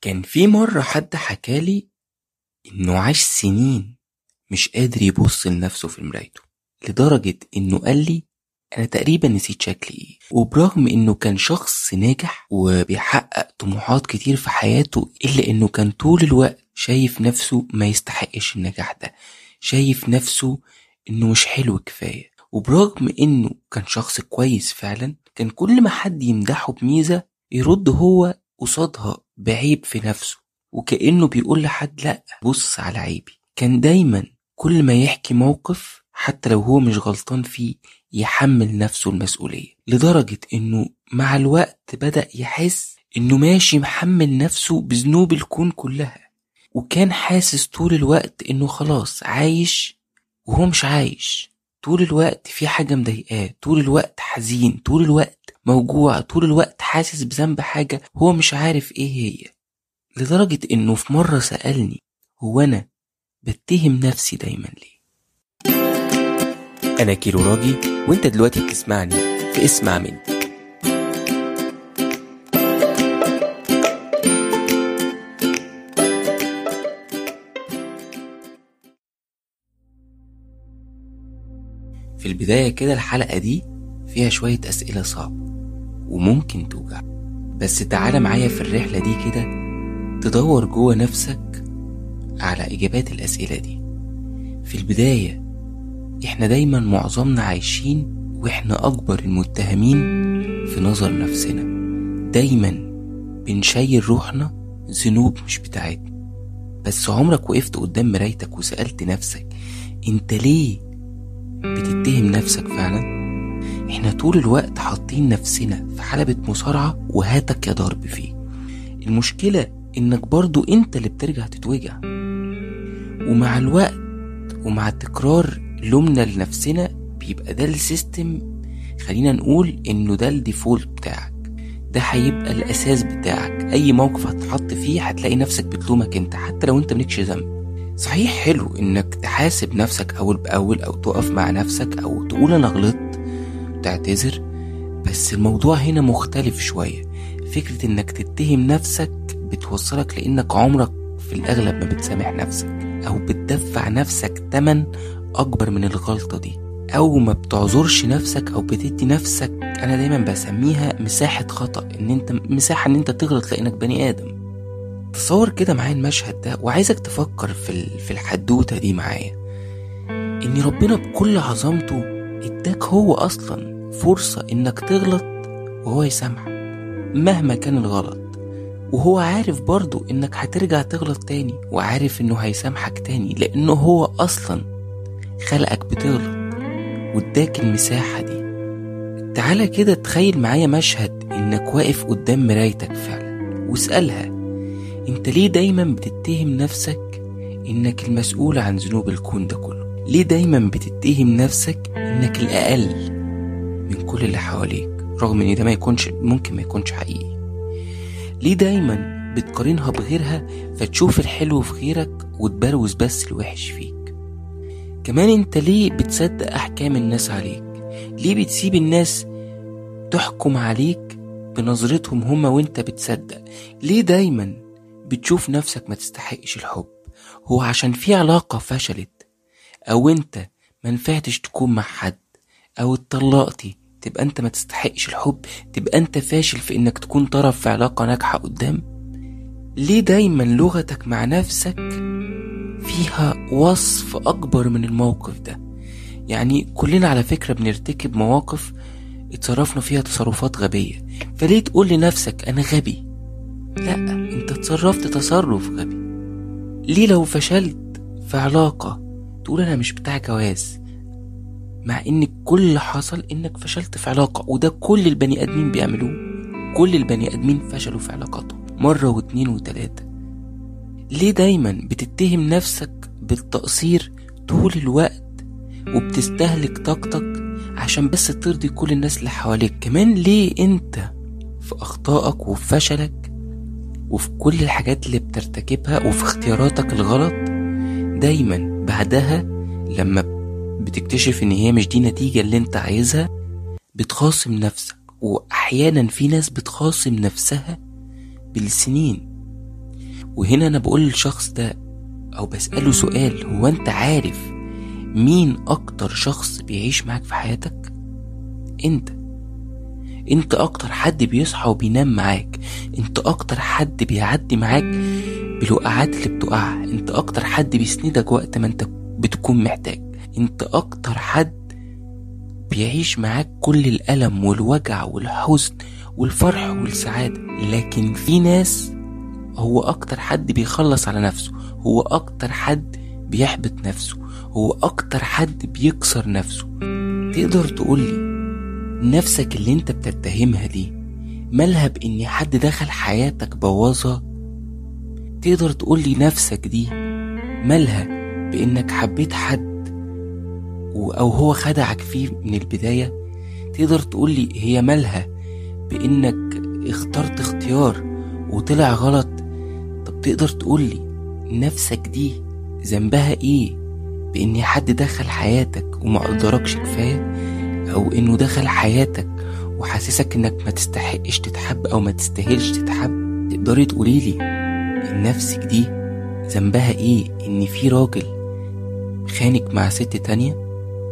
كان في مرة حد حكالي إنه عاش سنين مش قادر يبص لنفسه في مرايته لدرجة إنه قال لي أنا تقريبا نسيت شكلي إيه وبرغم إنه كان شخص ناجح وبيحقق طموحات كتير في حياته إلا إنه كان طول الوقت شايف نفسه ما يستحقش النجاح ده شايف نفسه إنه مش حلو كفاية وبرغم إنه كان شخص كويس فعلا كان كل ما حد يمدحه بميزة يرد هو قصادها بعيب في نفسه وكأنه بيقول لحد لأ بص على عيبي. كان دايما كل ما يحكي موقف حتى لو هو مش غلطان فيه يحمل نفسه المسؤولية. لدرجة إنه مع الوقت بدأ يحس إنه ماشي محمل نفسه بذنوب الكون كلها. وكان حاسس طول الوقت إنه خلاص عايش وهو مش عايش. طول الوقت في حاجة مضايقاه طول الوقت حزين طول الوقت موجوع طول الوقت حاسس بذنب حاجة هو مش عارف إيه هي. لدرجة إنه في مرة سألني هو أنا بتهم نفسي دايما ليه؟ أنا كيلو راجي وأنت دلوقتي بتسمعني في اسمع مني في البداية كده الحلقة دي فيها شوية أسئلة صعبة. وممكن توجع. بس تعالى معايا في الرحلة دي كده تدور جوه نفسك على إجابات الأسئلة دي. في البداية إحنا دايما معظمنا عايشين وإحنا أكبر المتهمين في نظر نفسنا. دايما بنشيل روحنا ذنوب مش بتاعتنا. بس عمرك وقفت قدام مرايتك وسألت نفسك أنت ليه بتتهم نفسك فعلا؟ إحنا طول الوقت حاطين نفسنا في حلبة مصارعة وهاتك يا ضرب فيه. المشكلة إنك برضو أنت اللي بترجع تتوجع. ومع الوقت ومع تكرار لومنا لنفسنا بيبقى ده ال system خلينا نقول إنه ده ال default بتاعك. ده هيبقى الأساس بتاعك. أي موقف هتتحط فيه هتلاقي نفسك بتلومك أنت حتى لو أنت مالكش ذنب. صحيح حلو إنك تحاسب نفسك أول بأول أو تقف مع نفسك أو تقول أنا غلطت. تعتذر بس الموضوع هنا مختلف شوية. فكرة إنك تتهم نفسك بتوصلك لإنك عمرك في الأغلب ما بتسامح نفسك أو بتدفع نفسك تمن أكبر من الغلطة دي. أو ما بتعذرش نفسك أو بتدي نفسك أنا دايما بسميها مساحة خطأ إن أنت مساحة إن أنت تغلط لإنك بني آدم. تصور كده معايا المشهد ده وعايزك تفكر في في الحدوتة دي معايا. إن ربنا بكل عظمته اداك هو أصلا فرصة إنك تغلط وهو يسامحك مهما كان الغلط. وهو عارف برضو إنك هترجع تغلط تاني وعارف إنه هيسامحك تاني لأنه هو أصلا خلقك بتغلط. واداك المساحة دي. تعالى كده تخيل معايا مشهد إنك واقف قدام مرايتك فعلا واسألها أنت ليه دايما بتتهم نفسك إنك المسؤول عن ذنوب الكون ده كله؟ ليه دايما بتتهم نفسك إنك الأقل؟ من كل اللي حواليك رغم إن ده ما يكونش ممكن ما يكونش حقيقي. ليه دايما بتقارنها بغيرها فتشوف الحلو في غيرك وتبروز بس الوحش فيك؟ كمان أنت ليه بتصدق أحكام الناس عليك؟ ليه بتسيب الناس تحكم عليك بنظرتهم هما وأنت بتصدق؟ ليه دايما بتشوف نفسك ما تستحقش الحب؟ هو عشان في علاقة فشلت أو أنت منفعتش تكون مع حد؟ أو اتطلقتي تبقى أنت ما تستحقش الحب. تبقى أنت فاشل في إنك تكون طرف في علاقة ناجحة قدام. ليه دايما لغتك مع نفسك فيها وصف أكبر من الموقف ده؟ يعني كلنا على فكرة بنرتكب مواقف اتصرفنا فيها تصرفات غبية. فليه تقول لنفسك أنا غبي؟ لأ أنت تصرفت تصرف غبي. ليه لو فشلت في علاقة تقول أنا مش بتاع جواز؟ مع إن كل اللي حصل إنك فشلت في علاقة وده كل البني آدمين بيعملوه. كل البني آدمين فشلوا في علاقاتهم مرة واتنين وتلاتة. ليه دايما بتتهم نفسك بالتقصير طول الوقت وبتستهلك طاقتك عشان بس ترضي كل الناس اللي حواليك؟ كمان ليه أنت في أخطائك وفي فشلك وفي كل الحاجات اللي بترتكبها وفي اختياراتك الغلط دايما بعدها لما بتكتشف إن هي مش دي النتيجة اللي أنت عايزها بتخاصم نفسك. وأحيانا في ناس بتخاصم نفسها بالسنين. وهنا أنا بقول للشخص ده أو بسأله سؤال هو أنت عارف مين أكتر شخص بيعيش معاك في حياتك؟ أنت. أنت أكتر حد بيصحى وبينام معاك. أنت أكتر حد بيعدي معاك بالوقعات اللي بتقعها أنت أكتر حد بيسندك وقت ما أنت بتكون محتاج. انت أكتر حد بيعيش معاك كل الألم والوجع والحزن والفرح والسعادة. لكن في ناس هو أكتر حد بيخلص على نفسه هو أكتر حد بيحبط نفسه هو أكتر حد بيكسر نفسه. تقدر تقولي نفسك اللي انت بتتهمها دي مالها بإن حد دخل حياتك بوظها تقدر تقولي نفسك دي مالها بإنك حبيت حد أو هو خدعك فيه من البداية تقدر تقولي هي مالها بإنك اخترت اختيار وطلع غلط؟ طب تقدر تقولي نفسك دي ذنبها إيه؟ بإن حد دخل حياتك وما قدركش كفاية؟ أو إنه دخل حياتك وحاسسك إنك ما تستحقش تتحب أو ما تستاهلش تتحب؟ تقدري تقوليلي نفسك دي ذنبها إيه؟ إن في راجل خانك مع ست تانية؟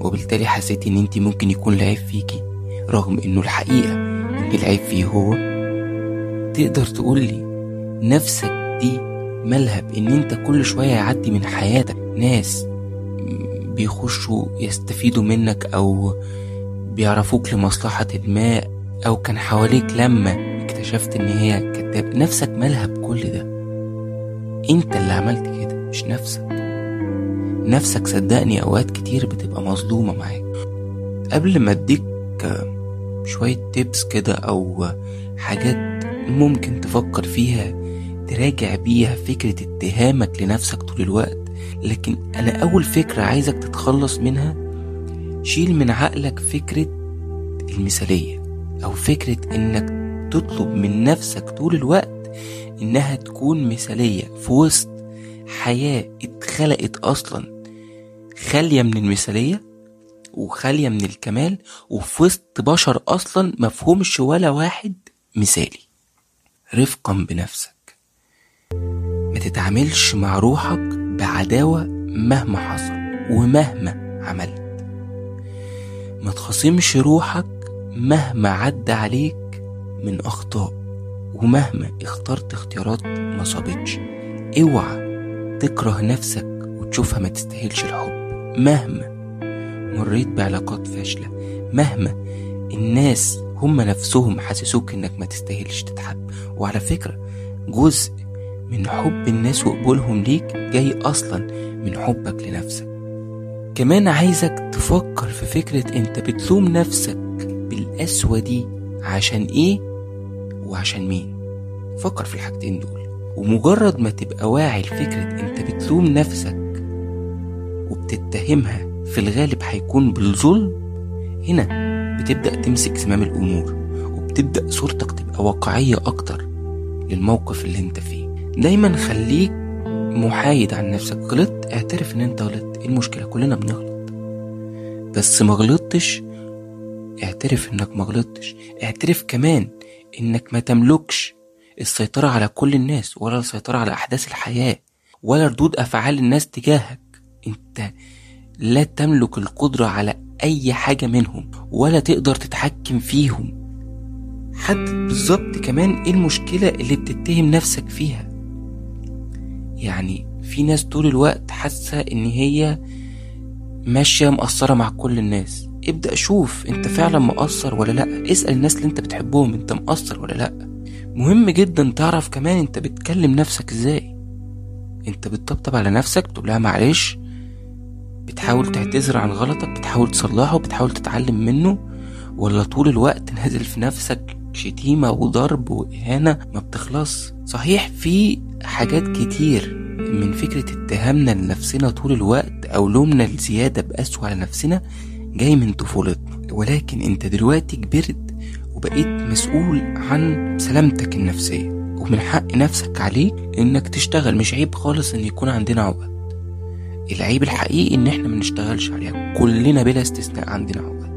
وبالتالي حسيتي إن انت ممكن يكون العيب فيكي رغم إنه الحقيقة ان العيب فيه هو تقدر تقولي نفسك دي مالها بان أنت كل شوية يعدي من حياتك ناس بيخشوا يستفيدوا منك أو بيعرفوك لمصلحة ما أو كان حواليك لما اكتشفت إن هي كذاب نفسك مالها بكل ده. أنت اللي عملت كده مش نفسك. نفسك صدقني أوقات كتير بتبقى مظلومة معاك. قبل ما أديك شوية تيبس كده أو حاجات ممكن تفكر فيها تراجع بيها فكرة اتهامك لنفسك طول الوقت لكن أنا أول فكرة عايزك تتخلص منها شيل من عقلك فكرة المثالية أو فكرة إنك تطلب من نفسك طول الوقت إنها تكون مثالية في وسط حياة اتخلقت أصلا. خالية من المثالية وخالية من الكمال وفي وسط بشر أصلا مفهومش ولا واحد مثالي. رفقا بنفسك. ما تتعاملش مع روحك بعداوة مهما حصل ومهما عملت. ما تخاصمش روحك مهما عدى عليك من أخطاء ومهما اخترت اختيارات ما صابتش اوعى تكره نفسك وتشوفها ما تستاهلش الحب. مهما مريت بعلاقات فاشلة مهما الناس هم نفسهم حسسوك إنك ما تستاهلش تتحب. وعلى فكرة جزء من حب الناس وقبولهم ليك جاي أصلا من حبك لنفسك. كمان عايزك تفكر في فكرة أنت بتلوم نفسك بالقسوة دي عشان إيه وعشان مين. فكر في الحاجتين دول. ومجرد ما تبقى واعي لفكرة أنت بتلوم نفسك وبتتهمها في الغالب هيكون بالظلم هنا بتبدأ تمسك زمام الأمور وبتبدأ صورتك تبقى واقعية أكتر للموقف اللي أنت فيه. دايما خليك محايد عن نفسك. غلطت اعترف إن أنت غلطت. إيه المشكلة؟ كلنا بنغلط. بس ما غلطتش اعترف إنك ما غلطتش. اعترف كمان إنك ما تملكش السيطرة على كل الناس ولا السيطرة على أحداث الحياة ولا ردود أفعال الناس تجاهك. انت لا تملك القدرة على أي حاجة منهم ولا تقدر تتحكم فيهم. حدد بالظبط كمان إيه المشكلة اللي بتتهم نفسك فيها؟ يعني في ناس طول الوقت حاسة إن هي ماشية مقصرة مع كل الناس. ابدأ شوف أنت فعلا مقصر ولا لأ. اسأل الناس اللي أنت بتحبهم أنت مقصر ولا لأ. مهم جدا تعرف كمان أنت بتكلم نفسك إزاي. أنت بتطبطب على نفسك بتقول لها معلش بتحاول تعتذر عن غلطك بتحاول تصلحه بتحاول تتعلم منه ولا طول الوقت نازل في نفسك شتيمة وضرب وإهانة؟ ما بتخلص. صحيح في حاجات كتير من فكرة اتهامنا لنفسنا طول الوقت أو لومنا الزيادة بقسوة على نفسنا جاي من طفولتنا. ولكن أنت دلوقتي كبرت وبقيت مسؤول عن سلامتك النفسية. ومن حق نفسك عليك إنك تشتغل. مش عيب خالص إن يكون عندنا عقد. العيب الحقيقي إن إحنا منشتغلش عليها. كلنا بلا استثناء عندنا عقد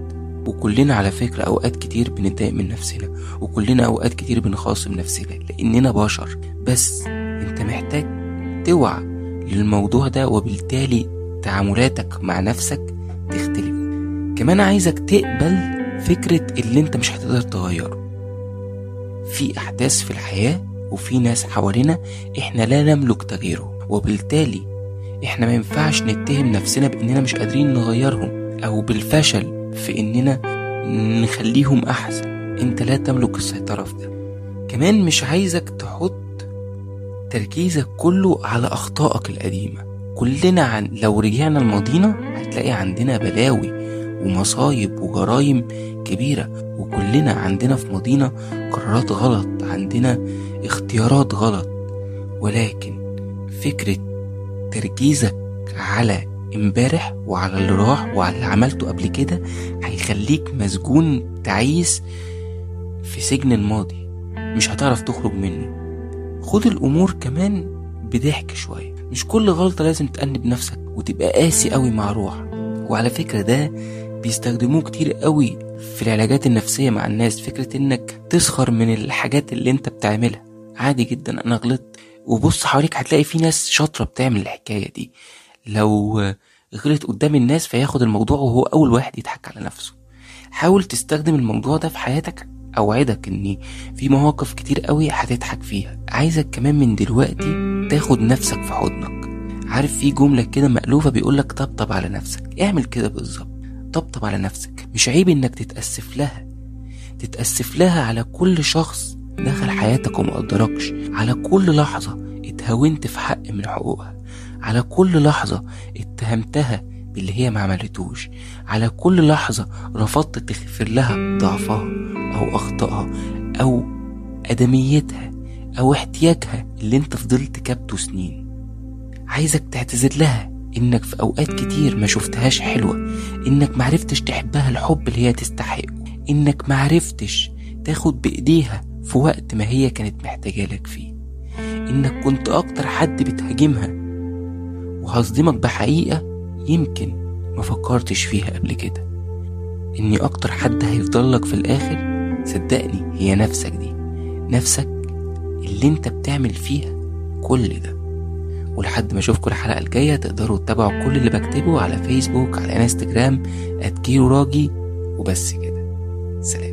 وكلنا على فكرة أوقات كتير بنتضايق من نفسنا. وكلنا أوقات كتير بنخاصم نفسنا. لأننا بشر. بس أنت محتاج توعى للموضوع ده وبالتالي تعاملاتك مع نفسك تختلف. كمان عايزك تقبل فكرة اللي أنت مش هتقدر تغيره. في أحداث في الحياة وفي ناس حوالينا إحنا لا نملك تغييره. وبالتالي إحنا ما ينفعش نتهم نفسنا بإننا مش قادرين نغيرهم أو بالفشل في إننا نخليهم أحسن. أنت لا تملك السيطرة في ده. كمان مش عايزك تحط تركيزك كله على أخطائك القديمة. كلنا عن لو رجعنا لماضينا هتلاقي عندنا بلاوي ومصايب وجرايم كبيرة. وكلنا عندنا في ماضينا قرارات غلط عندنا اختيارات غلط. ولكن فكرة تركيزك على امبارح وعلى اللي راح وعلى اللي عملته قبل كده هيخليك مسجون تعيس في سجن الماضي. مش هتعرف تخرج منه. خد الأمور كمان بضحك شوية. مش كل غلطة لازم تأنب نفسك وتبقى قاسي قوي مع روحك. وعلى فكرة ده بيستخدموه كتير قوي في العلاجات النفسية مع الناس. فكرة إنك تسخر من الحاجات اللي أنت بتعملها. عادي جدا. أنا غلطت. وبص حواليك هتلاقي في ناس شاطرة بتعمل الحكاية دي. لو غلط قدام الناس فياخد الموضوع وهو أول واحد يضحك على نفسه. حاول تستخدم الموضوع ده في حياتك أوعدك إن في مواقف كتير قوي هتضحك فيها. عايزك كمان من دلوقتي تاخد نفسك في حضنك. عارف في جملة كده مألوفة بيقولك طبطب على نفسك. اعمل كده بالظبط. طبطب على نفسك. مش عيب إنك تتأسف لها. تتأسف لها على كل شخص دخل حياتك وما قدركش على كل لحظة اتهاونت في حق من حقوقها. على كل لحظة اتهمتها باللي هي ما عملتوش. على كل لحظة رفضت تغفر لها ضعفها أو أخطائها أو أدميتها أو احتياجها اللي أنت فضلت كابته سنين. عايزك تعتذر لها إنك في أوقات كتير ما شفتهاش حلوة. إنك معرفتش تحبها الحب اللي هي تستحقه. إنك معرفتش تاخد بإيديها في وقت ما هي كانت محتاجة لك فيه. إنك كنت أكتر حد بتهاجمها. وهصدمك بحقيقة يمكن ما فكرتش فيها قبل كده. إني أكتر حد هيفضل لك في الآخر صدقني هي نفسك دي. نفسك اللي أنت بتعمل فيها كل ده. ولحد ما أشوفكم الحلقة الجاية تقدروا تتابعوا كل اللي بكتبه على فيسبوك على انستجرام @كيرو راجي وبس كده. سلام.